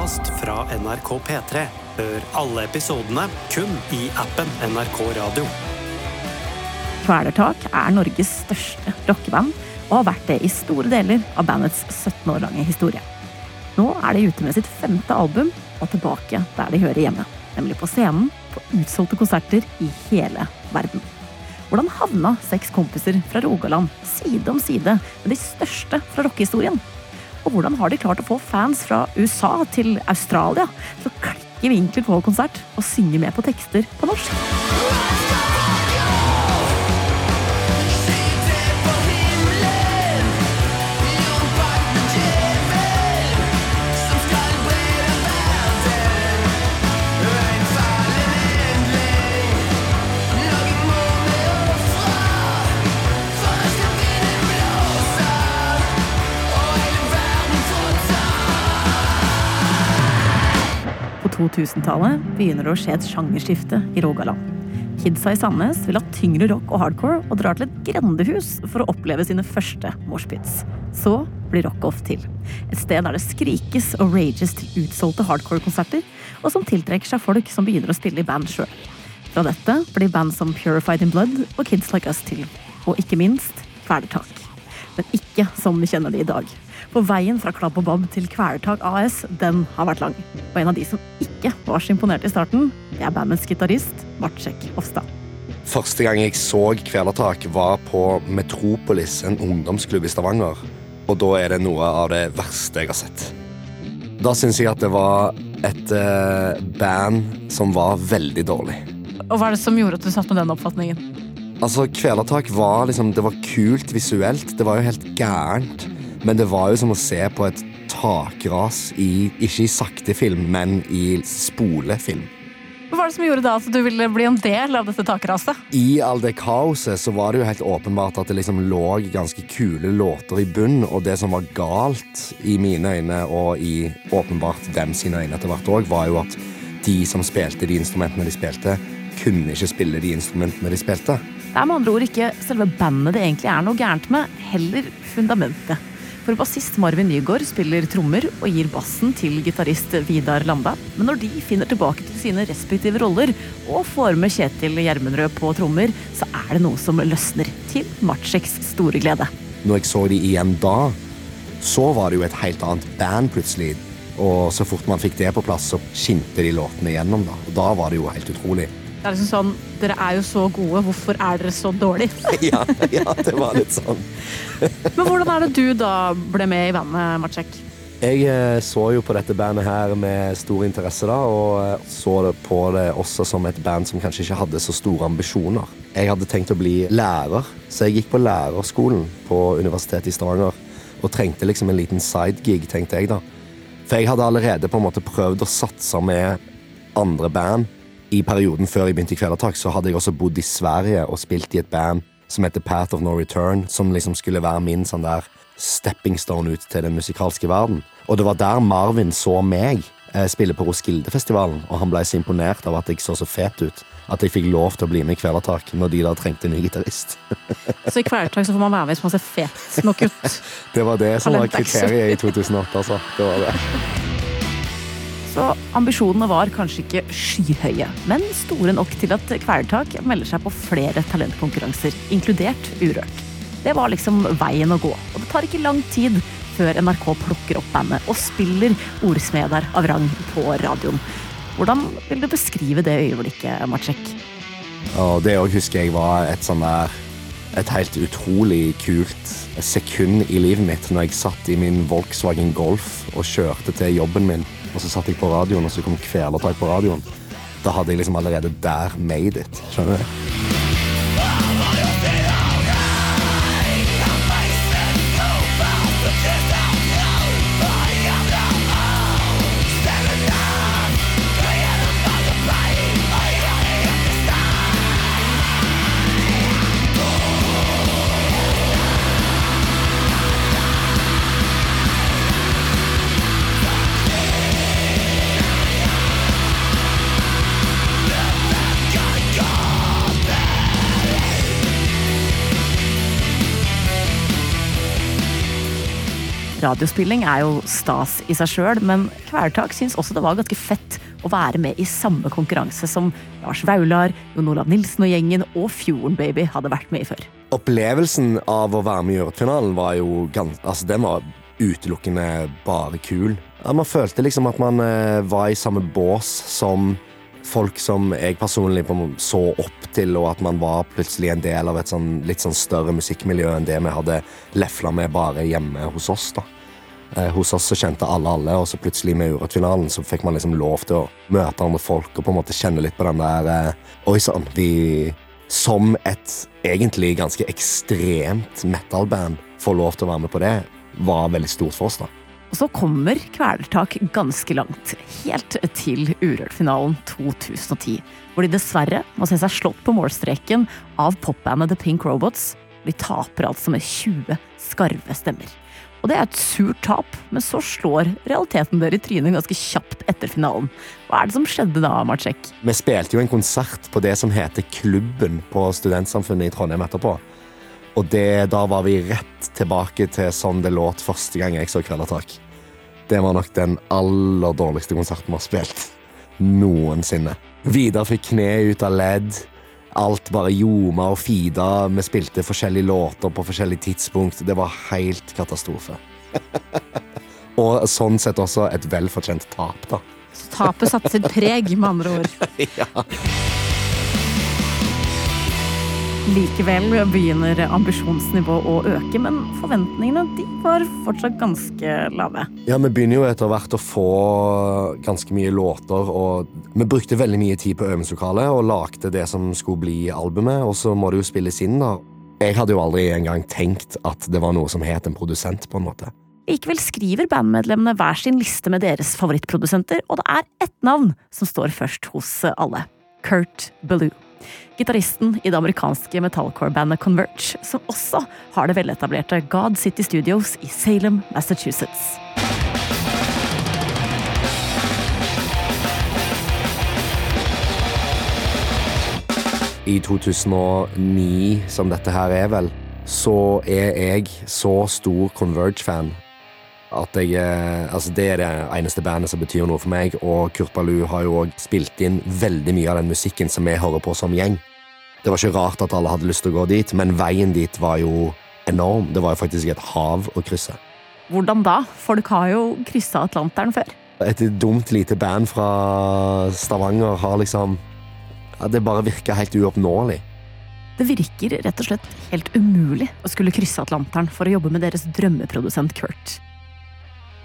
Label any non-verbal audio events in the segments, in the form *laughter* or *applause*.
podkast fra NRK P3. Hør alle episodene kun i appen NRK Radio. Kvelertak er Norges største rockeband, og har vært det i store deler av bandets 17 år lange historie. Nå er de ute med sitt femte album, og tilbake der de hører hjemme. Nemlig på scenen, på utsolgte konserter i hele verden. Hvordan havna seks kompiser fra Rogaland side om side med de største fra rockehistorien? Og hvordan har de klart å få fans fra USA til Australia til å klikke vinkler på konsert og synge med på tekster på norsk? 2000-tallet begynner det å skje et sjangerskifte i Rogaland. Kidsa i Sandnes vil ha tyngre rock og hardcore og drar til et grendehus for å oppleve sine første moshpits. Så blir Rockoff til. Et sted der det skrikes og rages til utsolgte hardcore-konserter, og som tiltrekker seg folk som begynner å spille i band sjøl. Fra dette blir band som Purified in Blood og Kids Like Us til. Og ikke minst Kvelertak. Men ikke som vi kjenner det i dag. For veien fra Klabb og Bob til Kvelertak AS, den har vært lang. Og en av de som ikke var så imponert i starten, det er bandets gitarist Bartsjek Hofstad. Første gang jeg så Kvelertak, var på Metropolis, en ungdomsklubb i Stavanger. Og da er det noe av det verste jeg har sett. Da syns jeg at det var et eh, band som var veldig dårlig. Og hva er det som gjorde at du satt med den oppfatningen? Altså, Kvelertak var liksom Det var kult visuelt. Det var jo helt gærent. Men det var jo som å se på et takras i Ikke i sakte film, men i spolefilm. Hva var det som gjorde da at du ville bli en del av dette takraset? I all det kaoset så var det jo helt åpenbart at det liksom lå ganske kule låter i bunn, og det som var galt i mine øyne, og i åpenbart dem sine øyne etter hvert òg, var jo at de som spilte de instrumentene de spilte, kunne ikke spille de instrumentene de spilte. Det er med andre ord ikke selve bandet det egentlig er noe gærent med, heller fundamentet. For bassist Marvin Nygaard spiller trommer og gir bassen til gitarist Vidar Landa. Men når de finner tilbake til sine respektive roller og får med Kjetil Gjermundrød på trommer, så er det noe som løsner. Til Matsjeks store glede. Når jeg så de igjen da, så var det jo et helt annet band plutselig. Og så fort man fikk det på plass, så skinte de låtene igjennom. Da Og da var det jo helt utrolig. Det er liksom sånn, Dere er jo så gode, hvorfor er dere så dårlige? *laughs* Ja, ja det var litt sånn. *laughs* Men hvordan er det du da ble med i bandet, Marcek? Jeg eh, så jo på dette bandet her med stor interesse, da, og eh, så det på det også som et band som kanskje ikke hadde så store ambisjoner. Jeg hadde tenkt å bli lærer, så jeg gikk på lærerskolen på Universitetet i Stavanger. Og trengte liksom en liten sidegig, tenkte jeg da. For jeg hadde allerede på en måte prøvd å satse med andre band. I perioden før jeg begynte i Kvelertak, så hadde jeg også bodd i Sverige og spilt i et band som heter Path of No Return, som liksom skulle være min sånn der stepping stone ut til den musikalske verden. Og det var der Marvin så meg eh, spille på Roskildefestivalen, og han ble så imponert av at jeg så så fet ut. At jeg fikk lov til å bli med i Kvelertak når de da trengte en ny gitarist. Så i Kvelertak så får man være med hvis man ser fet nok ut. *laughs* Det var det som var kriteriet i 2008, altså. Det var det. Så ambisjonene var kanskje ikke skyhøye, men store nok til at Kvelertak melder seg på flere talentkonkurranser, inkludert Urørt. Det var liksom veien å gå, og det tar ikke lang tid før NRK plukker opp bandet og spiller ordsmeder av rang på radioen. Hvordan vil du beskrive det øyeblikket? Og det òg husker jeg var et sånn der Et helt utrolig kult sekund i livet mitt når jeg satt i min Volkswagen Golf og kjørte til jobben min, og så satt jeg på radioen, og så kom Kvelertak på radioen. Da hadde jeg liksom allerede der made it. Skjønner du? Radiospilling er jo stas i seg sjøl, men Kvelertak syns også det var ganske fett å være med i samme konkurranse som Lars Vaular, Jon Olav Nilsen og gjengen og Fjorden Baby hadde vært med i før. Opplevelsen av å være med i Ørretfinalen var jo gans altså, den var utelukkende bare kul. Man følte liksom at man eh, var i samme bås som folk som jeg personlig så opp til, og at man var plutselig en del av et sånn, litt sånn større musikkmiljø enn det vi hadde lefla med bare hjemme hos oss. da. Eh, hos oss så kjente alle alle, og så plutselig med Urørt-finalen så fikk man liksom lov til å møte andre folk og på en måte kjenne litt på den der eh, Oi sann, vi som et egentlig ganske ekstremt metal-band får lov til å være med på det, var veldig stort for oss. da. Og så kommer Kvelertak ganske langt, helt til Urørt-finalen 2010, hvor de dessverre må se seg slått på målstreken av popbandet The Pink Robots. De taper altså med 20 skarve stemmer. Og det er et surt tap, men så slår realiteten dere i trynet ganske kjapt etter finalen. Hva er det som skjedde da, Marcek? Vi spilte jo en konsert på det som heter Klubben på Studentsamfunnet i Trondheim etterpå. Og det, da var vi rett tilbake til sånn det låt første gang jeg så Kvelertak. Det var nok den aller dårligste konserten vi har spilt noensinne. Vidar fikk kne ut av ledd. Alt bare ljoma og fida. Vi spilte forskjellige låter på forskjellige tidspunkt. Det var helt katastrofe. *laughs* og sånn sett også et velfortjent tap, da. Så tapet satte sitt preg, med andre ord. *laughs* ja. Likevel begynner ambisjonsnivået å øke, men forventningene de var fortsatt ganske lave. Ja, vi begynner jo etter hvert å få ganske mye låter, og vi brukte veldig mye tid på øvingslokalet og lagde det som skulle bli albumet, og så må det jo spilles inn, da. Jeg hadde jo aldri engang tenkt at det var noe som het en produsent, på en måte. Likevel skriver bandmedlemmene hver sin liste med deres favorittprodusenter, og det er ett navn som står først hos alle. Kurt Ballou gitaristen i det amerikanske metalcore-bandet Converge, som også har det veletablerte God City Studios i Salem, Massachusetts. I 2009, som dette her er vel, så er jeg så stor Converge-fan at jeg eh, Altså, det er det eneste bandet som betyr noe for meg, og Kurt Balu har jo òg spilt inn veldig mye av den musikken som vi hører på som gjeng. Det var ikke rart at alle hadde lyst til å gå dit, men veien dit var jo enorm. Det var jo faktisk et hav å krysse. Hvordan da? Folk har jo kryssa Atlanteren før. Et dumt lite band fra Stavanger har liksom ja, Det bare virka helt uoppnåelig. Det virker rett og slett helt umulig å skulle krysse Atlanteren for å jobbe med deres drømmeprodusent Kurt.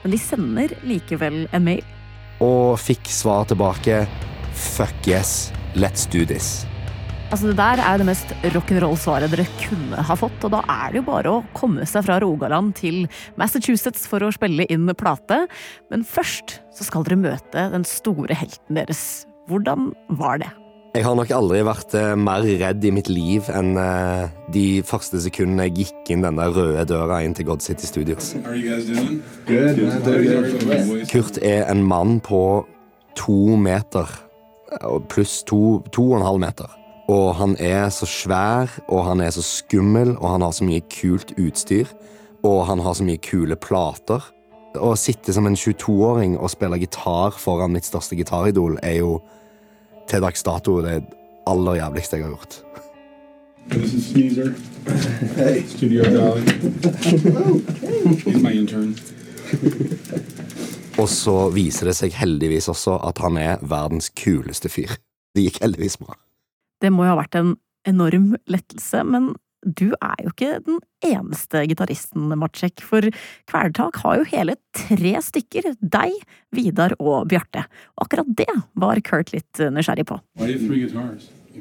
Men de sender likevel en mail. Og fikk svar tilbake Fuck yes, let's do this. Altså Det der er det mest rock'n'roll-svaret dere kunne ha fått. Og da er det jo bare å komme seg fra Rogaland til Massachusetts for å spille inn plate. Men først så skal dere møte den store helten deres. Hvordan var det? Jeg har nok aldri vært eh, mer redd i mitt liv enn eh, de første sekundene jeg gikk inn den der røde døra inn til God City Studios. Kurt er en mann på to meter, pluss to, to og en halv meter. Og han er så svær, og han er så skummel, og han har så mye kult utstyr. Og han har så mye kule plater. Å sitte som en 22-åring og spille gitar foran mitt største gitaridol er jo til dags dato det aller jævligste jeg har gjort. This is Sneezer. Hey. Studio Dolly. He's my intern. Og så viser det seg heldigvis også at han er verdens kuleste fyr. Det gikk heldigvis bra. Det må jo ha vært en enorm lettelse, men du er jo ikke den eneste gitaristen, Matsjek, for Kvelertak har jo hele tre stykker, deg, Vidar og Bjarte. Og akkurat det var Kurt litt nysgjerrig på.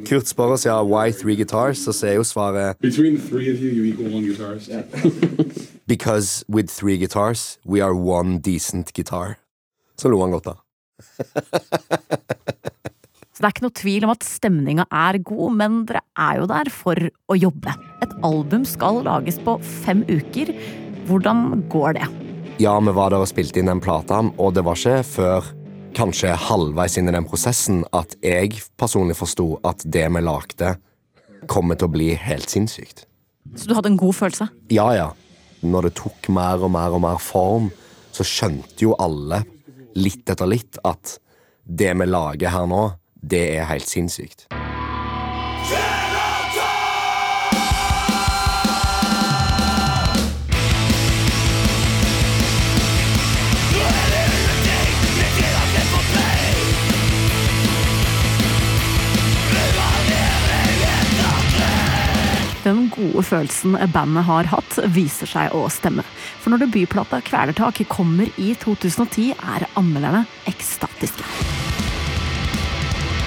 Kurt spør oss ja, why three guitars, så er jo svaret Between three of you, you equal one guitarist. *laughs* Because with three guitars, we are one decent guitar. Så lo han godt da. *laughs* Så det er ikke noe tvil om at stemninga er god, men dere er jo der for å jobbe. Et album skal lages på fem uker. Hvordan går det? Ja, vi var der og spilte inn den plata, og det var ikke før kanskje halvveis inn i den prosessen at jeg personlig forsto at det vi lagde, kommer til å bli helt sinnssykt. Så du hadde en god følelse? Ja, ja. når det tok mer og mer og mer form, så skjønte jo alle litt etter litt at det vi lager her nå, det er helt sinnssykt. Den gode følelsen bandet har hatt, viser seg å stemme. For når debutplata Kvelertak kommer i 2010, er anmelderne ekstatiske.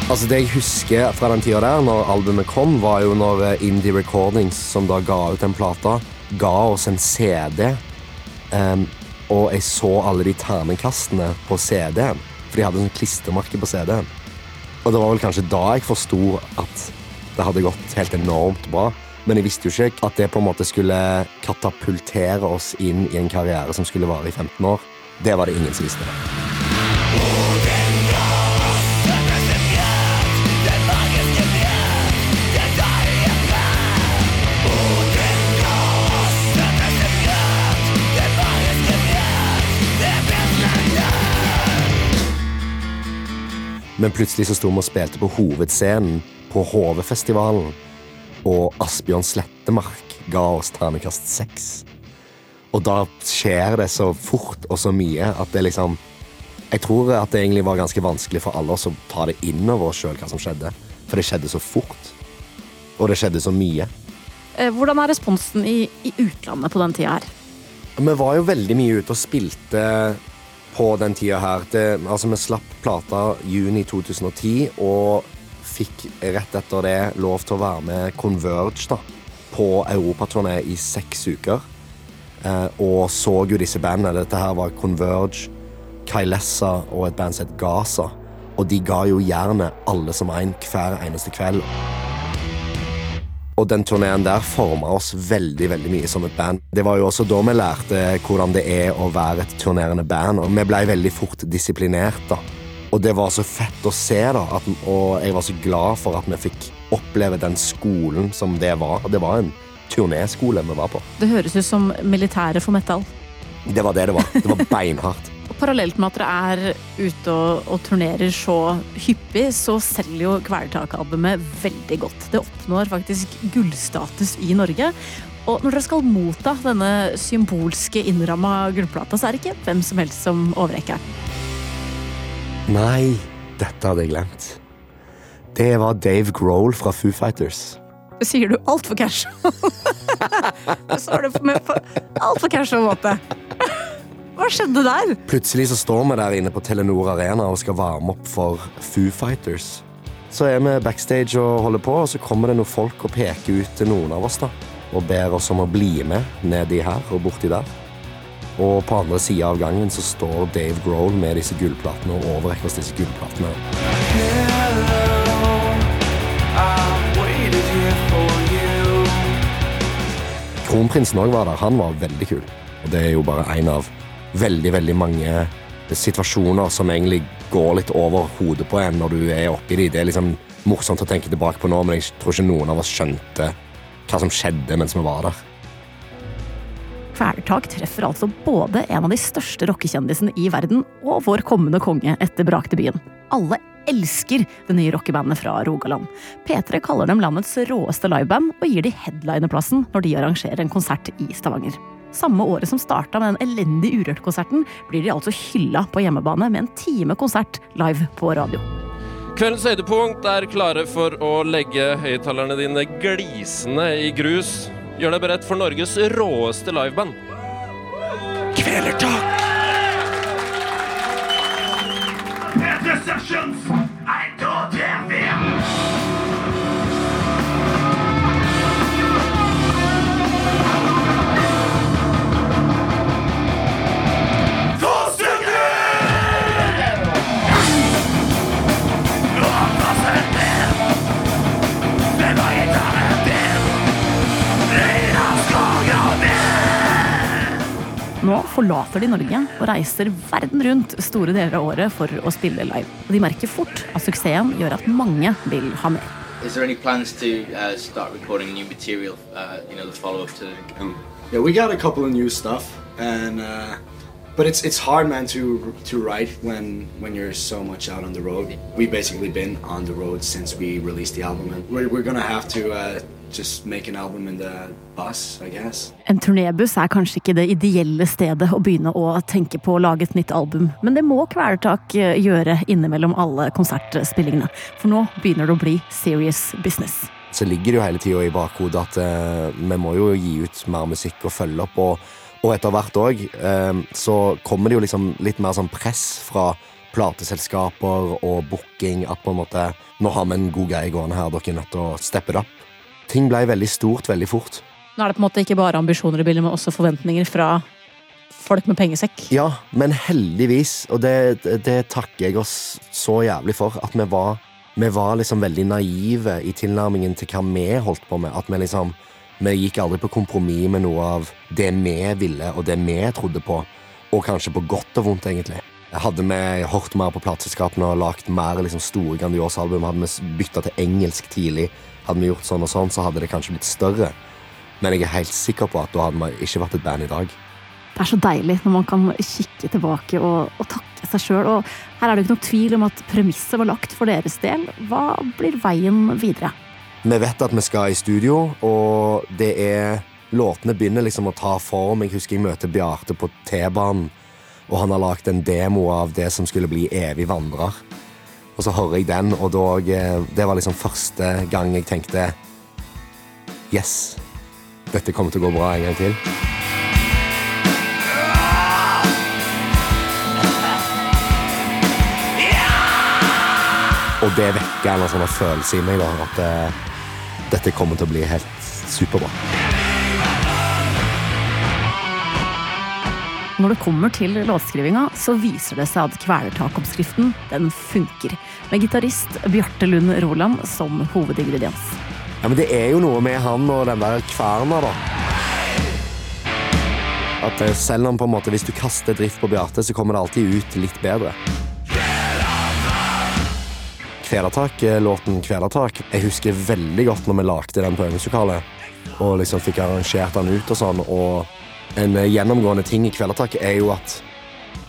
Altså Det jeg husker fra den tida der, når albumet kom, var jo når eh, Indie Recordings, som da ga ut den plata, ga oss en CD. Um, og jeg så alle de terningkastene på CD-en, for de hadde en klistremerke på CD-en. Og det var vel kanskje da jeg forsto at det hadde gått helt enormt bra. Men jeg visste jo ikke at det på en måte skulle katapultere oss inn i en karriere som skulle vare i 15 år. Det var det ingen som visste. Men plutselig så sto vi og spilte på hovedscenen på HV-festivalen, og Asbjørn Slettemark ga oss terningkast seks. Og da skjer det så fort og så mye at det liksom Jeg tror at det egentlig var ganske vanskelig for alle oss å ta det inn over oss sjøl hva som skjedde. For det skjedde så fort. Og det skjedde så mye. Eh, Hvordan er responsen i, i utlandet på den tida her? Vi var jo veldig mye ute og spilte på den tida her. Det, altså, vi slapp plata juni 2010 og fikk rett etter det lov til å være med Converge da, på europaturné i seks uker. Eh, og så jo disse bandene. Dette her var Converge, Kailessa og et band som het Gaza. Og de ga jo jernet alle som en hver eneste kveld. Og den turneen der forma oss veldig veldig mye som et band. Det var jo også da vi lærte hvordan det er å være et turnerende band, og vi blei veldig fort disiplinert. da. Og det var så fett å se, da, at, og jeg var så glad for at vi fikk oppleve den skolen som det var. Det var en turnéskole vi var på. Det høres ut som militæret for metal. Det var det det var. Det var beinhardt. Parallelt med at dere er ute og, og turnerer så hyppig, så selger jo Kvelertak-albumet veldig godt. Det oppnår faktisk gullstatus i Norge. Og når dere skal motta denne symbolske innramma gullplata, så er det ikke hvem som helst som overrekker. Nei, dette hadde jeg glemt. Det var Dave Grohl fra Foo Fighters. Det sier du altfor casual. *laughs* Det du med på altfor casual måte. Hva skjedde der? Plutselig så står vi der inne på Telenor Arena og skal varme opp for Foo Fighters. Så er vi backstage og holder på, og så kommer det noen folk og peker ut til noen av oss. da, Og ber oss om å bli med nedi her og borti der. Og på andre sida av gangen så står Dave Grohl med disse gullplatene og overrekker oss disse gullplatene. Kronprinsen òg var der. Han var veldig kul. Og det er jo bare én av veldig, veldig mange situasjoner som egentlig går litt over hodet på en når du er oppi de. Det er liksom morsomt å tenke tilbake på nå, men jeg tror ikke noen av oss skjønte hva som skjedde mens vi var der. Kvelertak treffer altså både en av de største rockekjendisene i verden og vår kommende konge etter brakdebuten. Alle elsker det nye rockebandet fra Rogaland. P3 kaller dem landets råeste liveband og gir de headlinerplassen når de arrangerer en konsert i Stavanger. Samme året som starta med den elendige Urørt-konserten, blir de altså hylla på hjemmebane med en time konsert live på radio. Kveldens høydepunkt er klare for å legge høyttalerne dine glisende i grus. Gjør deg beredt for Norges råeste liveband. Kvelertak! Sessions! I don't have them! Nå forlater de Norge og reiser verden rundt store deler av året for å spille live. Og de merker fort at suksessen gjør at mange vil ha mer. Is there any plans to uh, start recording new material? Uh, you know, the follow up to Um, Yeah, we got a couple of new stuff, and uh, but it's it's hard, man, to to write when when you're so much out on the road. We've basically been on the road since we released the album, and we're we're gonna have to just make an album in the bus, En turnébuss er kanskje ikke det ideelle stedet å begynne å tenke på å lage et nytt album, men det må Kvelertak eh, gjøre innimellom alle konsertspillingene. For nå begynner det å bli serious business. Så ligger det jo hele tida i bakhodet at eh, vi må jo gi ut mer musikk og følge opp. Og, og etter hvert òg eh, så kommer det jo liksom litt mer sånn press fra plateselskaper og booking at på en måte Nå har vi en god greie gående her, dere er nødt til å steppe det opp. Ting ble veldig stort veldig fort. Nå er det på en måte ikke bare ambisjoner i bildet, men også forventninger fra folk med pengesekk. Ja, men heldigvis, og det, det, det takker jeg oss så jævlig for, at vi var, vi var liksom veldig naive i tilnærmingen til hva vi holdt på med. At vi liksom Vi gikk aldri på kompromiss med noe av det vi ville, og det vi trodde på. Og kanskje på godt og vondt, egentlig. Hadde vi hørt mer på plateselskapene og lagd mer liksom, store, grandiose album, hadde vi bytta til engelsk tidlig, hadde vi gjort sånn og sånn, så hadde det kanskje blitt større. Men jeg er helt sikker på at da hadde vi ikke vært et band i dag. Det er så deilig når man kan kikke tilbake og, og takke seg sjøl. Og her er det ikke noe tvil om at premisset var lagt for deres del. Hva blir veien videre? Vi vet at vi skal i studio, og det er Låtene begynner liksom å ta form. Jeg husker jeg møter Bjarte på T-banen, og han har lagd en demo av det som skulle bli Evig vandrer. Og så hører jeg den, og da, det var liksom første gang jeg tenkte Yes, dette kommer til å gå bra en gang til. Og det vekker en sånn følelse i meg da, at eh, dette kommer til å bli helt superbra. Når det kommer til låtskrivinga, så viser det seg at kvelertakoppskriften den funker. Med gitarist Bjarte Lund Roland som hovedingrediens. Ja, men det er jo noe med han og den der kverna, da. At eh, selv om på en måte hvis du kaster drift på Bjarte, så kommer det alltid ut litt bedre. Kvelertak, eh, låten Kvelertak, jeg husker veldig godt når vi lagde den på øvingslokalet. Og liksom fikk arrangert den ut og sånn. Og en eh, gjennomgående ting i Kvelertak er jo at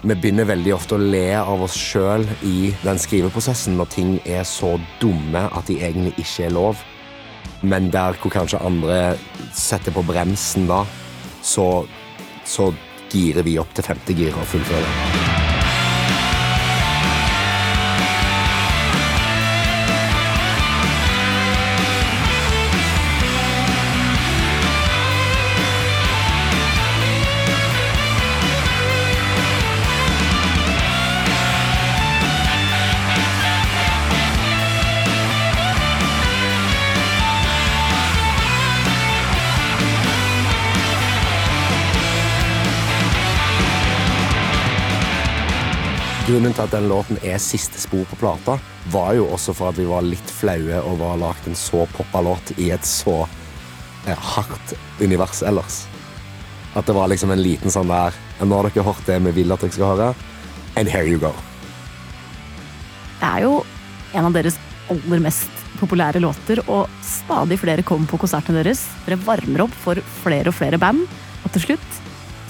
vi begynner veldig ofte å le av oss sjøl i den skriveprosessen når ting er så dumme at de egentlig ikke er lov. Men der hvor kanskje andre setter på bremsen da, så, så girer vi opp til femte gir og fullfører. Grunnen til at den låten er siste spor på plata, var jo også for at vi var litt flaue over å ha lagd en så poppa låt i et så eh, hardt univers ellers. At det var liksom en liten sånn der Nå har dere hørt det vi vil at dere skal høre, and here you go. Det er jo en av deres aller mest populære låter, og stadig flere kommer på konsertene deres. Dere varmer opp for flere og flere band, og til slutt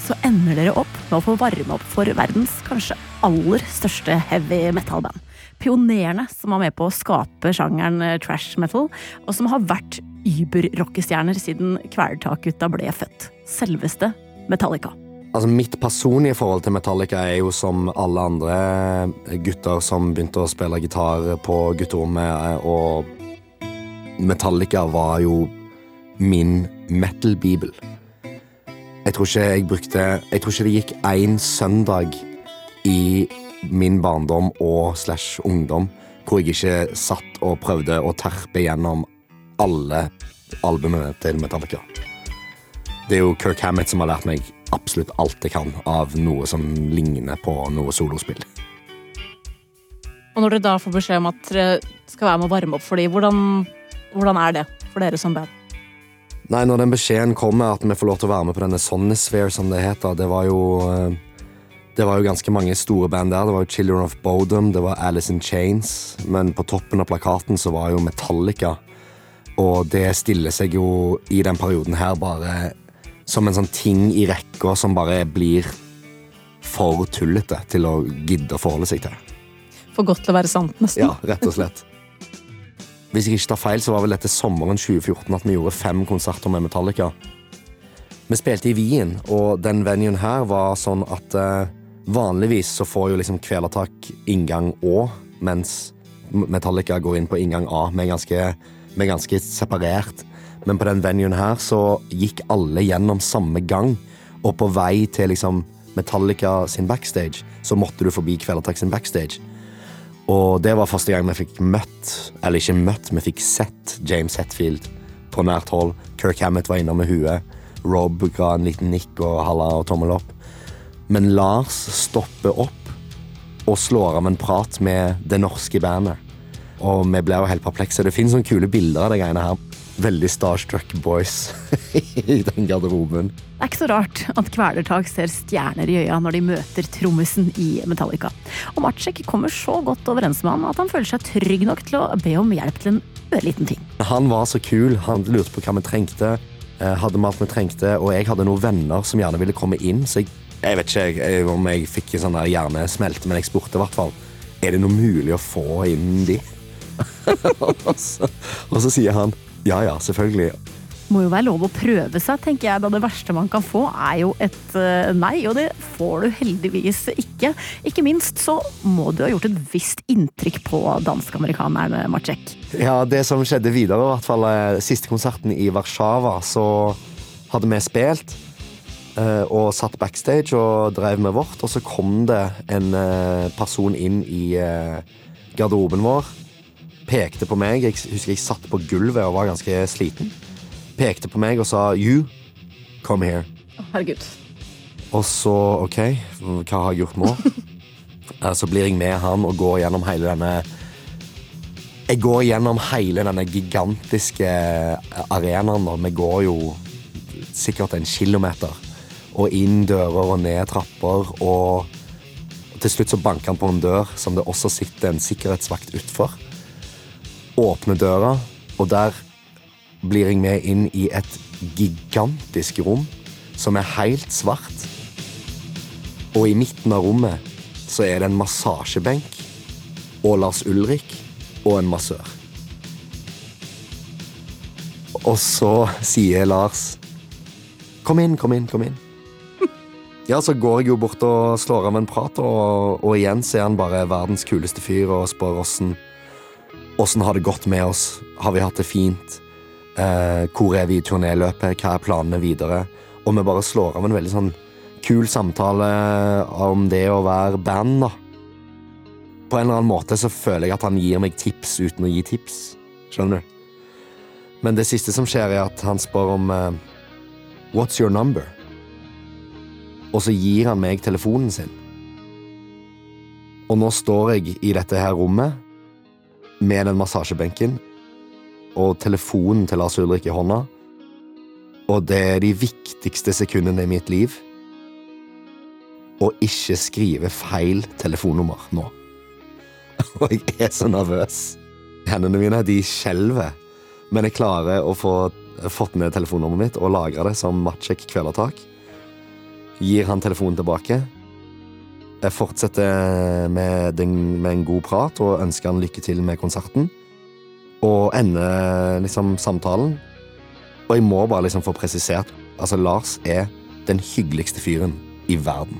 så ender dere opp med å få varme opp for verdens kanskje aller største heavy metal-band. Pionerene som var med på å skape sjangeren eh, trash metal, og som har vært über-rockestjerner siden Kvelertak-gutta ble født. Selveste Metallica. Altså Mitt personlige forhold til Metallica er jo som alle andre gutter som begynte å spille gitar på gutterommet, og Metallica var jo min metal-bibel. Jeg tror ikke jeg brukte Jeg tror ikke det gikk én søndag i min barndom og slash ungdom hvor jeg ikke satt og prøvde å terpe gjennom alle albumene til Metallica. Det er jo Kirk Hammett som har lært meg absolutt alt jeg kan av noe som ligner på noe solospill. Og når dere da får beskjed om at dere skal være med å varme opp for dem, hvordan, hvordan er det for dere som band? Nei, når den beskjeden kommer at vi får lov til å være med på denne Sonnisphere, som det heter, det var jo eh, Det var jo ganske mange store band der. Det var jo Children of Bodom, det var Alice in Chains, men på toppen av plakaten så var jo Metallica. Og det stiller seg jo i den perioden her bare som en sånn ting i rekka som bare blir for tullete til å gidde å forholde seg til. For godt til å være sant, nesten. Ja, rett og slett. Hvis jeg ikke tar feil, så var vel dette sommeren 2014 at vi gjorde fem konserter med Metallica. Vi spilte i Wien, og den venuen her var sånn at eh, vanligvis så får jo liksom Kvelertak inngang Å, mens Metallica går inn på inngang A. Vi ganske, vi ganske separert. Men på den venuen her så gikk alle gjennom samme gang, og på vei til liksom Metallica sin backstage, så måtte du forbi Kvelertak sin backstage. Og det var første gang vi fikk møtt, eller ikke møtt, vi fikk sett James Hetfield på nært hold. Kirk Hammett var innom med huet. Rob ga en liten nikk og halla og tommel opp. Men Lars stopper opp og slår av en prat med det norske bandet. Og vi ble jo helt perplekse. Det finnes sånne kule bilder av de greiene her. Veldig starstruck boys *laughs* i den garderoben. Det er ikke så rart at Kvelertak ser stjerner i øya når de møter trommisen i Metallica. Og Matsjek kommer så godt overens med han at han føler seg trygg nok til å be om hjelp til en ørliten ting. Han var så kul. Han lurte på hva vi trengte. eh, Hadde vi alt vi trengte, og jeg hadde noen venner som gjerne ville komme inn. Så jeg, jeg vet ikke jeg, om jeg fikk en sånn der hjernesmelt, men jeg spurte i hvert fall Er det noe mulig å få inn de. *laughs* og, så, og så sier han ja ja, selvfølgelig. Må jo være lov å prøve seg, tenker jeg, da det verste man kan få er jo et eh, nei, og det får du heldigvis ikke. Ikke minst så må du ha gjort et visst inntrykk på dansk-amerikaneren Matsjek. Ja, det som skjedde videre, i hvert fall eh, siste konserten i Warszawa, så hadde vi spilt eh, og satt backstage og drev med vårt, og så kom det en eh, person inn i eh, garderoben vår, pekte på meg, jeg husker jeg satt på gulvet og var ganske sliten, pekte på meg og sa you, come here. Herregud. Og så, ok, hva har jeg gjort nå? *laughs* Eh, Så blir jeg med han og går gjennom hele denne Jeg går gjennom hele denne gigantiske arenaen. og Vi går jo sikkert en kilometer. Og inn dører og ned trapper. Og til slutt så banker han på en dør som det også sitter en sikkerhetsvakt utfor. Åpner døra, og der blir jeg med inn i et gigantisk rom som er helt svart. Og i midten av rommet så er det en massasjebenk og Lars Ulrik og en massør. Og så sier Lars Kom inn, kom inn, kom inn. Ja, så går jeg jo bort og slår av en prat, og, og igjen så er han bare verdens kuleste fyr og spør åssen Åssen har det gått med oss? Har vi hatt det fint? Eh, hvor er vi i turnéløpet? Hva er planene videre? Og vi bare slår av en veldig sånn kul samtale om det å være band, da. På en eller annen måte så føler jeg at han gir meg tips uten å gi tips. Skjønner du? Men det siste som skjer, er at han spør om eh, What's your number? Og så gir han meg telefonen sin. Og nå står jeg i dette her rommet med den massasjebenken og telefonen til Lars Ulrik i hånda. Og det er de viktigste sekundene i mitt liv å ikke skrive feil telefonnummer nå. *laughs* Og jeg er så nervøs. Hendene mine de skjelver, men jeg klarer å få fått ned telefonnummeret mitt og lagre det som Matsjek Kvelertak. Gir han telefonen tilbake. Jeg fortsetter med, den, med en god prat og ønsker han lykke til med konserten. Og ender liksom samtalen. Og jeg må bare liksom få presisert Altså, Lars er den hyggeligste fyren i verden.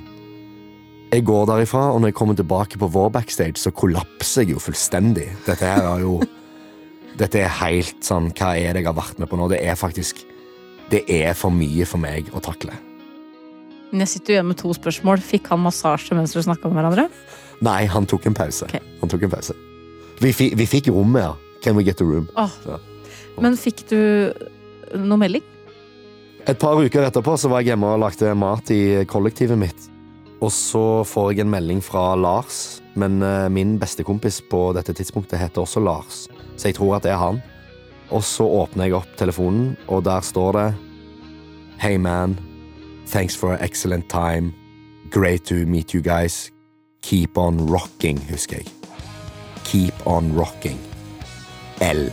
Jeg går derifra, og når jeg kommer tilbake på vår backstage, så kollapser jeg jo fullstendig. Dette her er jo *laughs* Dette er helt sånn Hva er det jeg har vært med på nå? Det er faktisk Det er for mye for meg å takle. Men jeg sitter jo igjen med to spørsmål. Fikk han massasje mens dere snakka med hverandre? Nei, han tok en pause. Okay. Han tok en pause. Vi, vi fikk rommet, ja. Can we get a room? Oh. Ja. Men fikk du noe melding? Et par uker etterpå så var jeg hjemme og lagde mat i kollektivet mitt. Og så får jeg en melding fra Lars, men eh, min bestekompis på dette tidspunktet heter også Lars, så jeg tror at det er han. Og så åpner jeg opp telefonen, og der står det Hey man, thanks for an excellent time. Great to meet you guys. Keep on rocking, husker jeg. Keep on rocking. L.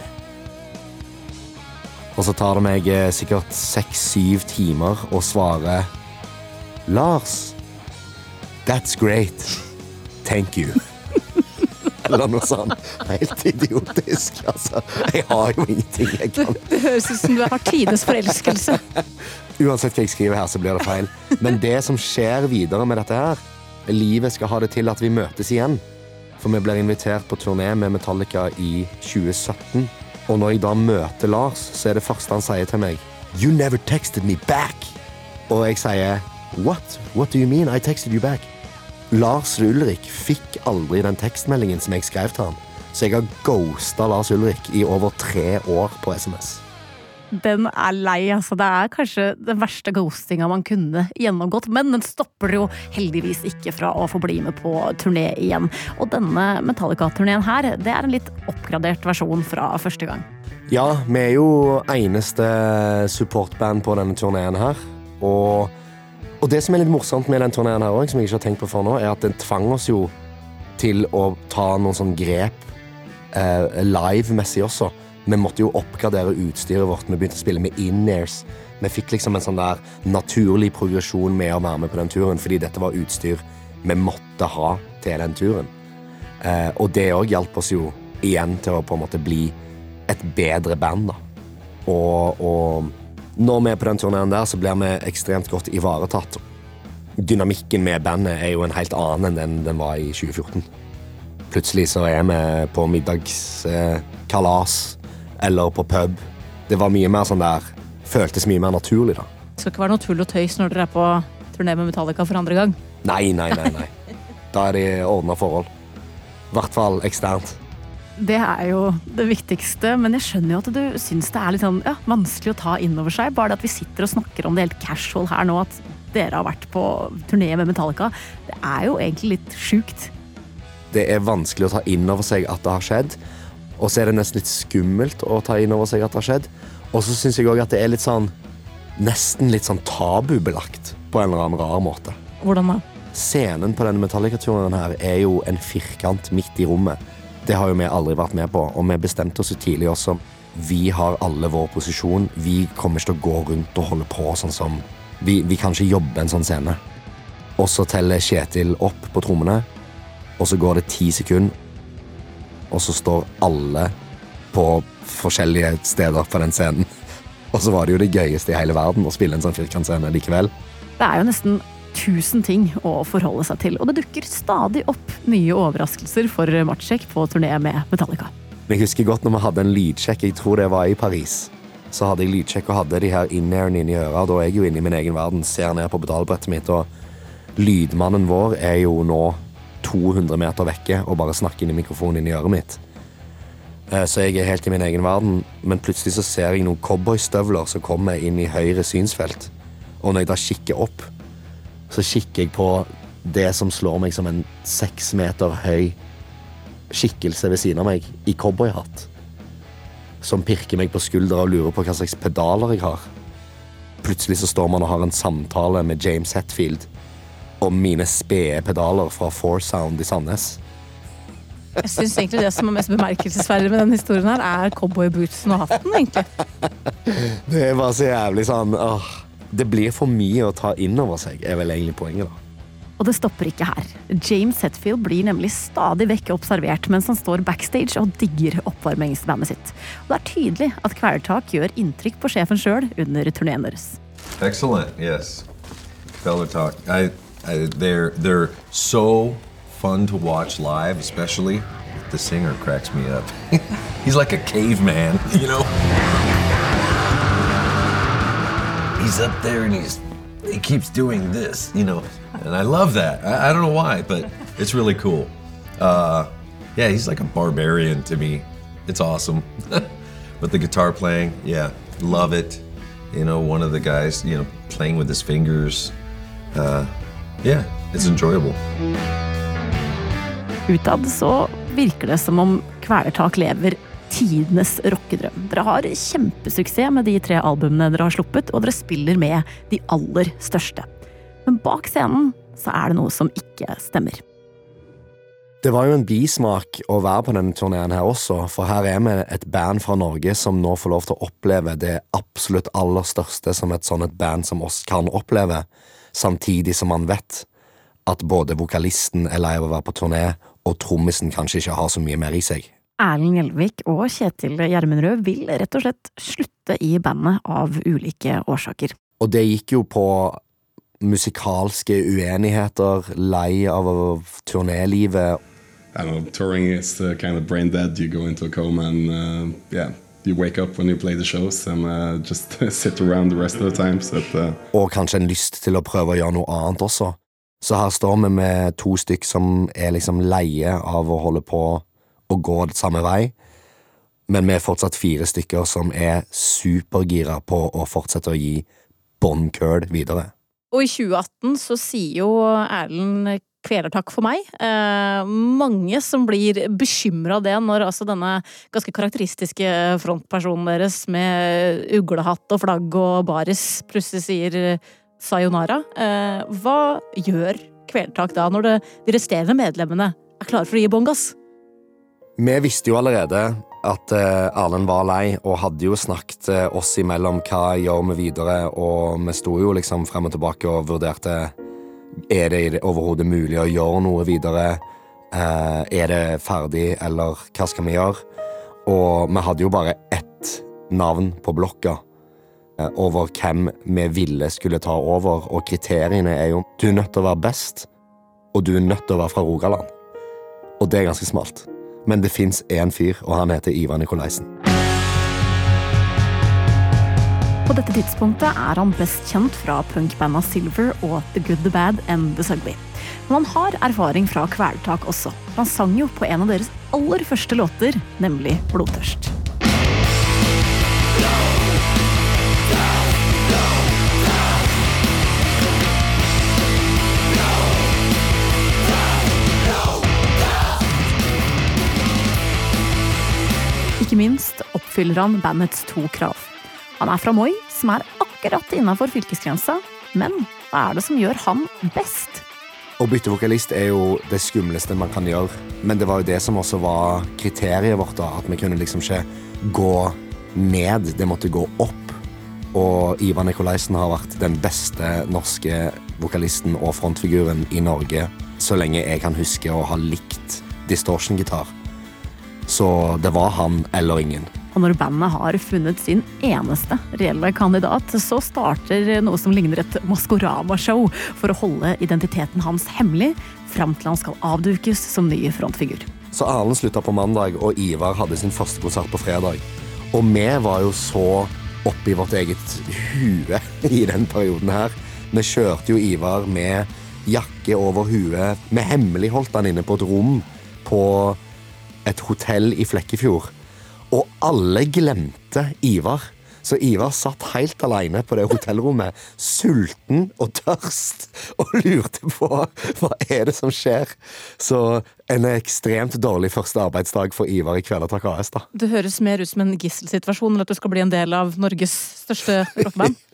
Og så tar det meg eh, sikkert seks-syv timer å svare Lars, that's great. Thank you. Eller noe sånt. Helt idiotisk, altså. Jeg har jo ingenting jeg kan Det høres ut som du har tidenes forelskelse. *laughs* Uansett hva jeg skriver her, så blir det feil. Men det som skjer videre med dette her Livet skal ha det til at vi møtes igjen. For vi blir invitert på turné med Metallica i 2017. Og når jeg da møter Lars, så er det første han sier til meg You never texted me back. Og jeg sier What? What do you mean? I texted you back. Lars Ulrik fikk aldri den tekstmeldingen som jeg skrev til ham. Så jeg har ghosta Lars Ulrik i over tre år på SMS. Den er lei, altså. Det er kanskje den verste ghostinga man kunne gjennomgått. Men den stopper jo heldigvis ikke fra å få bli med på turné igjen. Og denne Metallica-turneen her, det er en litt oppgradert versjon fra første gang. Ja, vi er jo eneste supportband på denne turneen her. Og, og det som er litt morsomt med den turneen her også, som jeg ikke har tenkt på før nå, er at den tvang oss jo til å ta noen sånn grep eh, live-messig også. Vi måtte jo oppgradere utstyret vårt. Vi begynte å spille med in-airs. Vi fikk liksom en sånn der naturlig progresjon med å være med på den turen, fordi dette var utstyr vi måtte ha til den turen. Eh, og det òg hjalp oss jo igjen til å på en måte bli et bedre band, da. Og, og når vi er på den turneen der, så blir vi ekstremt godt ivaretatt. Dynamikken med bandet er jo en helt annen enn den den var i 2014. Plutselig så er vi på middagskalas eller på pub. Det var mye mer sånn der Føltes mye mer naturlig, da. Det skal ikke være noe tull og tøys når dere er på turné med Metallica for andre gang. Nei, nei, nei. nei. *laughs* Da er det ordna forhold. I hvert fall eksternt. Det er jo det viktigste, men jeg skjønner jo at du syns det er litt sånn, ja, vanskelig å ta inn over seg. Bare det at vi sitter og snakker om det helt casual her nå, at dere har vært på turné med Metallica. Det er jo egentlig litt sjukt. Det er vanskelig å ta inn over seg at det har skjedd. Og så er det nesten litt skummelt å ta inn over seg at det har skjedd. Og så syns jeg òg at det er litt sånn Nesten litt sånn tabubelagt på en eller annen rar måte. Hvordan da? Scenen på denne Metallica-turen her er jo en firkant midt i rommet. Det har jo vi aldri vært med på, og vi bestemte oss jo tidlig også. Vi har alle vår posisjon. Vi kommer ikke til å gå rundt og holde på sånn som Vi, vi kan ikke jobbe en sånn scene. Og så teller Kjetil opp på trommene, og så går det ti sekunder, og så står alle på forskjellige steder på den scenen. *laughs* Og så var det jo det gøyeste i hele verden å spille en sånn firkantscene likevel. Det er jo nesten tusen ting å forholde seg til, og det dukker stadig opp nye overraskelser for Matsjek på turné med Metallica. Jeg husker godt når vi hadde en lydsjekk, jeg tror det var i Paris. Så hadde jeg lydsjekk og hadde de her in-airene inni øra. Da er jeg jo inne i min egen verden, ser ned på pedalbrettet mitt, og lydmannen vår er jo nå 200 meter vekke og bare snakker inn i mikrofonen inn i øret mitt. Eh, Så jeg er helt i min egen verden, men plutselig så ser jeg noen cowboystøvler som kommer inn i høyre synsfelt. Og når jeg da kikker opp, så kikker jeg på det som slår meg som en seks meter høy skikkelse ved siden av meg i cowboyhatt. Som pirker meg på skuldra og lurer på hva slags pedaler jeg har. Plutselig så står man og har en samtale med James Hetfield om mine spede pedaler fra Four Sound i Sandnes. Jeg syns egentlig det som er mest bemerkelsesverdig med denne historien her, er cowboybootsen og hatten, egentlig. *laughs* Det er bare så jævlig sånn åh, Det blir for mye å ta inn over seg, er vel egentlig poenget, da. Og det stopper ikke her. James Hetfield blir nemlig stadig vekk observert mens han står backstage og digger oppvarmingsbandet sitt. Og det er tydelig at Kvelertak gjør inntrykk på sjefen sjøl under turneen deres. Excellent. Yes, Feller Talk. I, I, they're they're so fun to watch live, especially the singer cracks me up. *laughs* he's like a caveman, *laughs* you know. He's up there and he's he keeps doing this, you know, and I love that. I, I don't know why, but it's really cool. Uh, yeah, he's like a barbarian to me. It's awesome. *laughs* but the guitar playing, yeah, love it. You know, one of the guys, you know, playing with his fingers. Uh, yeah, it's enjoyable. Utad så virker det som om Kvelertak lever tidenes rockedrøm. Dere har kjempesuksess med de tre albumene dere har sluppet, og dere spiller med de aller største. Men bak scenen så er det noe som ikke stemmer. Det var jo en bismak å være på denne turneen her også, for her er vi et band fra Norge som nå får lov til å oppleve det absolutt aller største som et sånt band som oss kan oppleve, samtidig som man vet at både vokalisten er lei av å være på turné, og trommisen kanskje ikke har så mye mer i seg. Erlend Gjelvik og Kjetil Gjermundrød vil rett og slett slutte i bandet av ulike årsaker. Og det gikk jo på musikalske uenigheter, lei av turnélivet. Know, touring is uh, kind of brain dead. You go into a coma and uh, yeah, you wake up when you play the shows and uh, just *laughs* sit around the rest of the time. So that, uh, Og kanskje en lyst til å prøve å gjøre noe annet også. Så her står vi med to stykk som er liksom leie av å holde på og gå samme vei. Men vi er fortsatt fire stykker som er supergira på å fortsette å gi bånn køl videre. Og i 2018 så sier jo Erlend kvelertakk for meg. Eh, mange som blir bekymra av det når altså denne ganske karakteristiske frontpersonen deres med uglehatt og flagg og baris plutselig sier sayonara. Eh, hva gjør kvelertak da, når det, de resterende medlemmene er klare for å gi bånn gass? Vi visste jo allerede at eh, Erlend var lei, og hadde jo snakket eh, oss imellom hva gjør vi videre, og vi sto jo liksom frem og tilbake og vurderte er det overhodet mulig å gjøre noe videre. Eh, er det ferdig, eller hva skal vi gjøre? Og vi hadde jo bare ett navn på blokka over hvem vi ville skulle ta over, og kriteriene er jo du er nødt til å være best, og du er nødt til å være fra Rogaland. Og det er ganske smalt. Men det fins én fyr, og han heter Ivar Nikolaisen. På dette tidspunktet er han best kjent fra punkbanda Silver og The Good, The Bad and The Sugly. Men han har erfaring fra kvelertak også. Han sang jo på en av deres aller første låter, nemlig Blodtørst. Ikke minst oppfyller han bandets to krav. Han er fra Moi, som er akkurat innafor fylkesgrensa, men hva er det som gjør han best? Å bytte vokalist er jo det skumleste man kan gjøre, men det var jo det som også var kriteriet vårt, da, at vi kunne liksom ikke gå ned, det måtte gå opp. Og Ivar Nikolaisen har vært den beste norske vokalisten og frontfiguren i Norge så lenge jeg kan huske å ha likt distortion-gitar. Så det var han eller ingen. Og når bandet har funnet sin eneste reelle kandidat, så starter noe som ligner et Maskorama-show for å holde identiteten hans hemmelig, fram til han skal avdukes som ny frontfigur. Så Erlend slutta på mandag, og Ivar hadde sin første konsert på fredag. Og vi var jo så oppi vårt eget hue *laughs* i den perioden her. Vi kjørte jo Ivar med jakke over huet. Vi hemmeligholdt han inne på et rom på et hotell i Flekkefjord. Og alle glemte Ivar. Så Ivar satt helt alene på det hotellrommet, sulten og tørst, og lurte på hva er det som skjer. Så en ekstremt dårlig første arbeidsdag for Ivar i Kvelertak AS, da. Det høres mer ut som en gisselsituasjon enn at du skal bli en del av Norges største rockeband. *laughs*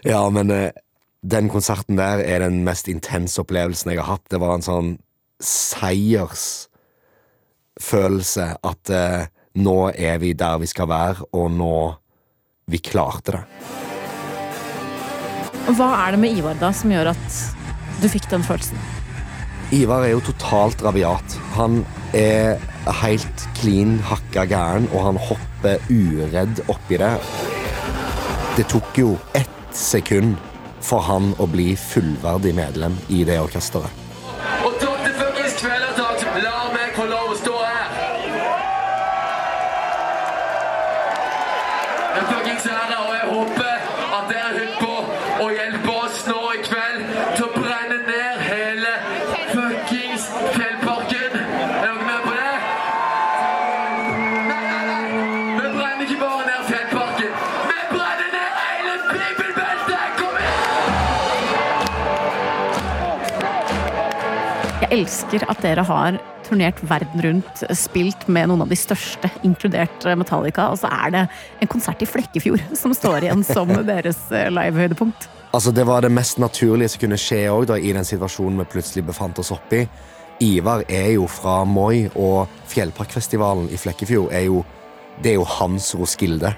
Ja, men eh, den konserten der er den mest intense opplevelsen jeg har hatt. Det var en sånn seiersfølelse at eh, nå er vi der vi skal være, og nå Vi klarte det. Hva er det med Ivar da som gjør at du fikk den følelsen? Ivar er jo totalt rabiat. Han er helt klin hakka gæren, og han hopper uredd oppi det. Det tok jo ett sekund for han å bli fullverdig medlem i det orkesteret. Elsker at dere har turnert verden rundt, spilt med noen av de største, inkludert Metallica, og så er det en konsert i Flekkefjord *laughs* som står igjen som deres eh, livehøydepunkt. Altså, det var det mest naturlige som kunne skje også, i den situasjonen vi plutselig befant oss oppi. Ivar er jo fra Moi, og Fjellparkfestivalen i Flekkefjord er jo Det er jo hans Roskilde.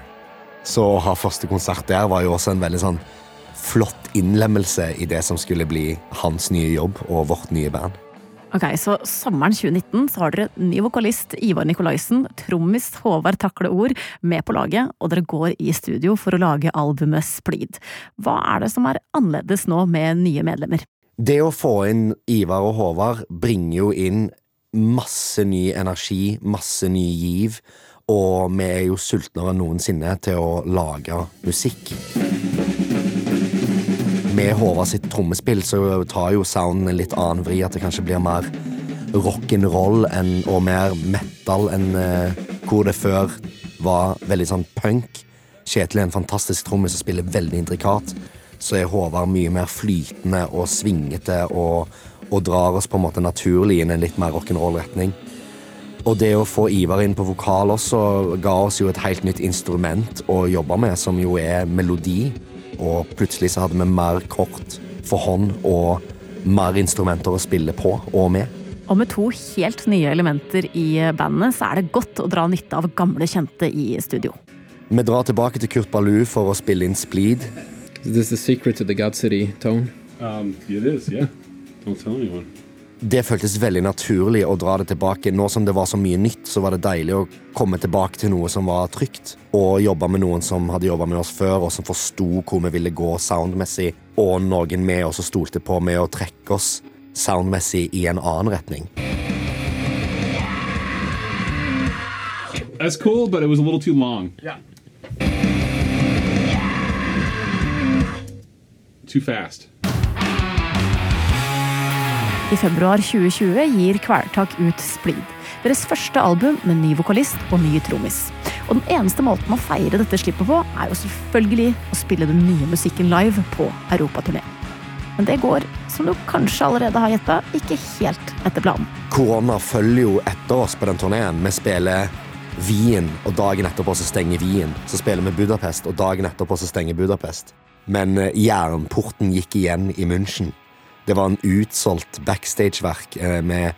Så å ha første konsert der var jo også en veldig sånn flott innlemmelse i det som skulle bli hans nye jobb og vårt nye band. Ok, så Sommeren 2019 så har dere ny vokalist Ivar Nikolaisen, trommis Håvard Takle Ord med på laget, og dere går i studio for å lage albumet Splid. Hva er det som er annerledes nå med nye medlemmer? Det å få inn Ivar og Håvard bringer jo inn masse ny energi, masse ny giv, og vi er jo sultnere enn noensinne til å lage musikk. Med Håvard sitt trommespill så tar jo sounden en litt annen vri, at det kanskje blir mer rock'n'roll og mer metal enn uh, hvor det før var veldig sånn punk. Kjetil er en fantastisk trommis som spiller veldig intrikat. Så er Håvard mye mer flytende og svingete og, og drar oss på en måte naturlig inn i en litt mer rock'n'roll-retning. Og det å få Ivar inn på vokal også ga oss jo et helt nytt instrument å jobbe med, som jo er melodi. Og plutselig så hadde vi mer kort for hånd og mer instrumenter å spille på og med. Og med to helt nye elementer i bandet, så er det godt å dra nytte av gamle kjente i studio. Vi drar tilbake til Kurt Baloo for å spille inn Spleed. Is this the secret to the God City tone? Um, it is, yeah. Don't tell anyone. Det føltes veldig naturlig å dra det tilbake. Nå som det var så mye nytt, så var det deilig å komme tilbake til noe som var trygt. Og jobbe med noen som hadde jobba med oss før, og som forsto hvor vi ville gå soundmessig. Og noen vi også stolte på med å trekke oss soundmessig i en annen retning. That's cool, but it was a little too long. Yeah. Too fast. I februar 2020 gir Kvelertak ut Splid. Deres første album med ny vokalist og ny trommis. Og den eneste måten å feire dette slippet på, er jo selvfølgelig å spille den nye musikken live på europaturné. Men det går, som du kanskje allerede har gjetta, ikke helt etter planen. Korona følger jo etter oss på den turneen. Vi spiller Wien, og dagen etterpå så stenger Wien. Så spiller vi Budapest, og dagen etterpå så stenger Budapest. Men eh, jernporten gikk igjen i München. Det var en utsolgt backstageverk eh, med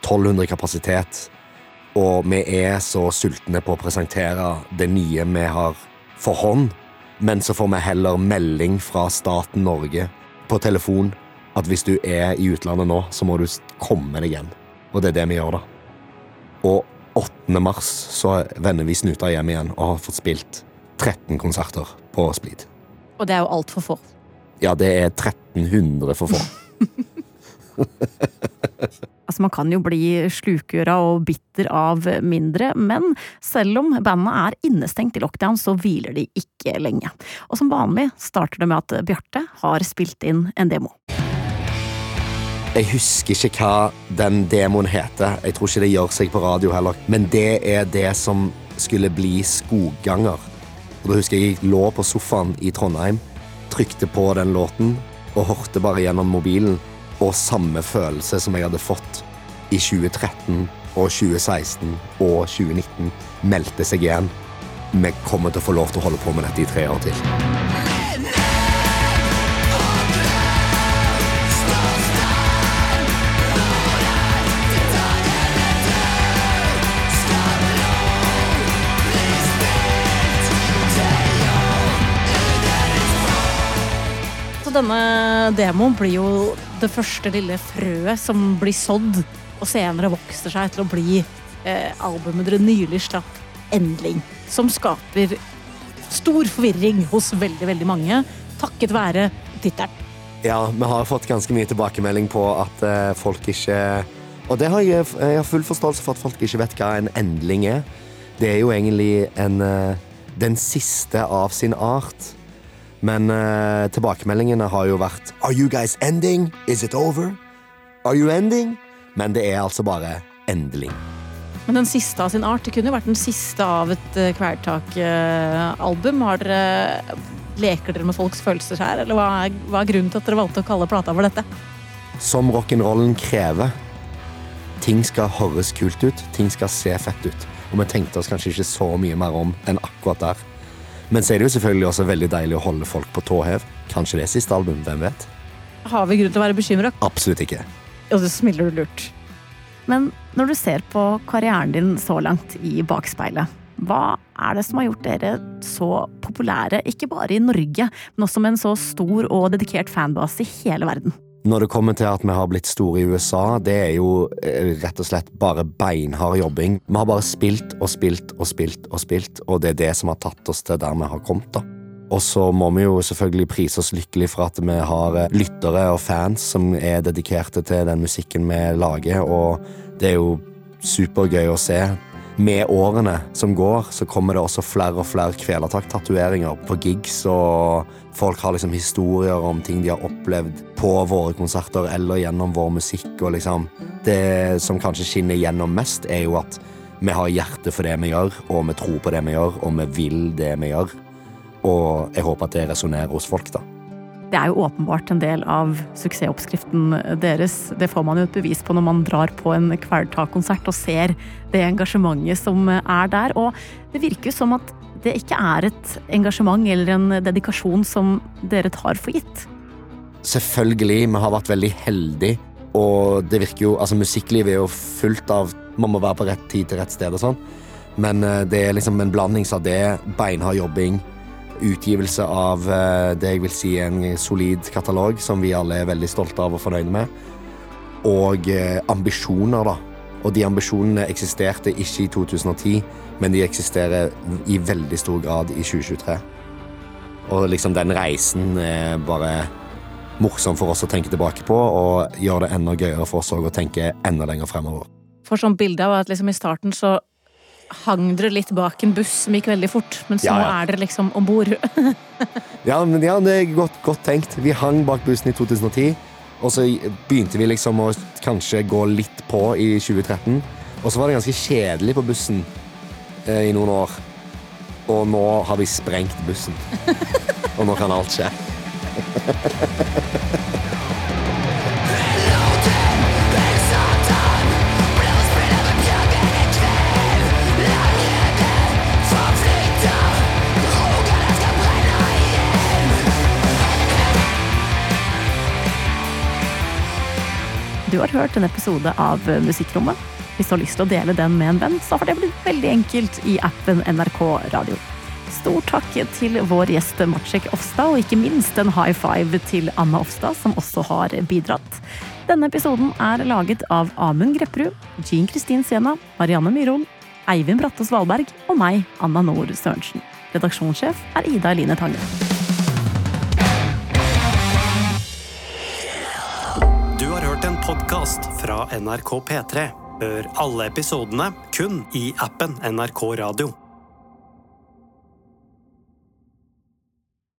1200 kapasitet. Og vi er så sultne på å presentere det nye vi har for hånd. Men så får vi heller melding fra staten Norge på telefon at hvis du er i utlandet nå, så må du komme deg hjem. Og det er det vi gjør, da. Og 8. mars så vender vi snuta hjem igjen og har fått spilt 13 konserter på Splid. Og det er jo altfor få. Ja, det er 1300 for få. *laughs* Altså, man kan jo bli slukøra og bitter av mindre, men selv om bandet er innestengt i lockdown, så hviler de ikke lenge. Og som vanlig starter det med at Bjarte har spilt inn en demo. Jeg husker ikke hva den demoen heter. Jeg tror ikke det gjør seg på radio heller. Men det er det som skulle bli Skogganger. Og da husker jeg jeg lå på sofaen i Trondheim, trykte på den låten og hørte bare gjennom mobilen. Og samme følelse som jeg hadde fått i 2013 og 2016 og 2019, meldte seg igjen. Vi kommer til å få lov til å holde på med dette i tre år til. Så denne demoen blir jo det første lille frøet som blir sådd, og senere vokser seg til å bli eh, albumet dere nylig slapp, Endling. Som skaper stor forvirring hos veldig, veldig mange, takket være tittelen. Ja, vi har fått ganske mye tilbakemelding på at eh, folk ikke Og det har jeg, jeg har full forståelse for at folk ikke vet hva en endling er. Det er jo egentlig en, eh, den siste av sin art. Men eh, tilbakemeldingene har jo vært Are you guys ending? Is it over? Are you ending? Men det er altså bare endeling. Men den siste av sin art, det kunne jo vært den siste av et uh, Kvelertak-album. Uh, dere Leker dere med folks følelser her, eller hva er, hva er grunnen til at dere valgte å kalle plata for dette? Som rock'n'rollen krever. Ting skal høres kult ut, ting skal se fett ut. Og vi tenkte oss kanskje ikke så mye mer om enn akkurat der. Men så er det jo selvfølgelig også veldig deilig å holde folk på tå hev. Kanskje det er siste album, hvem vet? Har vi grunn til å være bekymra? Absolutt ikke. Og så smiler du lurt. Men når du ser på karrieren din så langt i bakspeilet, hva er det som har gjort dere så populære, ikke bare i Norge, men også med en så stor og dedikert fanbase i hele verden? Når det kommer til at vi har blitt store i USA, det er jo eh, rett og slett bare beinhard jobbing. Vi har bare spilt og spilt og spilt og spilt, og det er det som har tatt oss til der vi har kommet. da. Og så må vi jo selvfølgelig prise oss lykkelig for at vi har eh, lyttere og fans som er dedikerte til den musikken vi lager, og det er jo supergøy å se. Med årene som går, så kommer det også flere og flere kvelertak-tatoveringer på gigs, og folk har liksom historier om ting de har opplevd på våre konserter eller gjennom vår musikk, og liksom Det som kanskje skinner gjennom mest, er jo at vi har hjerte for det vi gjør, og vi tror på det vi gjør, og vi vil det vi gjør. Og jeg håper at det resonnerer hos folk, da. Det er jo åpenbart en del av suksessoppskriften deres. Det får man jo et bevis på når man drar på en Kvelertak-konsert og ser det engasjementet som er der. Og det virker jo som at det ikke er et engasjement eller en dedikasjon som dere tar for gitt. Selvfølgelig, vi har vært veldig heldige, og det virker jo Altså, musikklivet er jo fullt av Man må være på rett tid til rett sted og sånn, men eh, det er liksom en blandings av det, beinhard jobbing, utgivelse av eh, det jeg vil si en solid katalog, som vi alle er veldig stolte av og fornøyde med, og eh, ambisjoner, da. Og de ambisjonene eksisterte ikke i 2010, men de eksisterer i veldig stor grad i 2023. Og liksom den reisen er bare morsom for oss å tenke tilbake på, og gjør det enda gøyere for oss å tenke enda lenger fremover. For sånn bilde av at liksom i starten så hang dere litt bak en buss som gikk veldig fort, men så Ja, ja. er dere liksom om bord. *laughs* Ja, men ja, det er godt, godt tenkt. Vi hang bak bussen i 2010, og så begynte vi liksom å kanskje gå litt på i 2013. Og så var det ganske kjedelig på bussen eh, i noen år. Og nå har vi sprengt bussen. *laughs* og nå kan alt skje. *laughs* Du har hørt en episode av Musikkrommet. Hvis du har lyst til å dele den med en venn, så har det blitt veldig enkelt i appen NRK Radio. Stor takk til vår gjest Matsjek Ofstad, og ikke minst en high five til Anna Ofstad, som også har bidratt. Denne episoden er laget av Amund Grepperud, Jean Kristin Sena, Marianne Myhrol, Eivind Bratte Valberg og meg, Anna Nord Sørensen. Redaksjonssjef er Ida Eline Tange. Podkast fra NRK P3. Hør alle episodene kun i appen NRK Radio.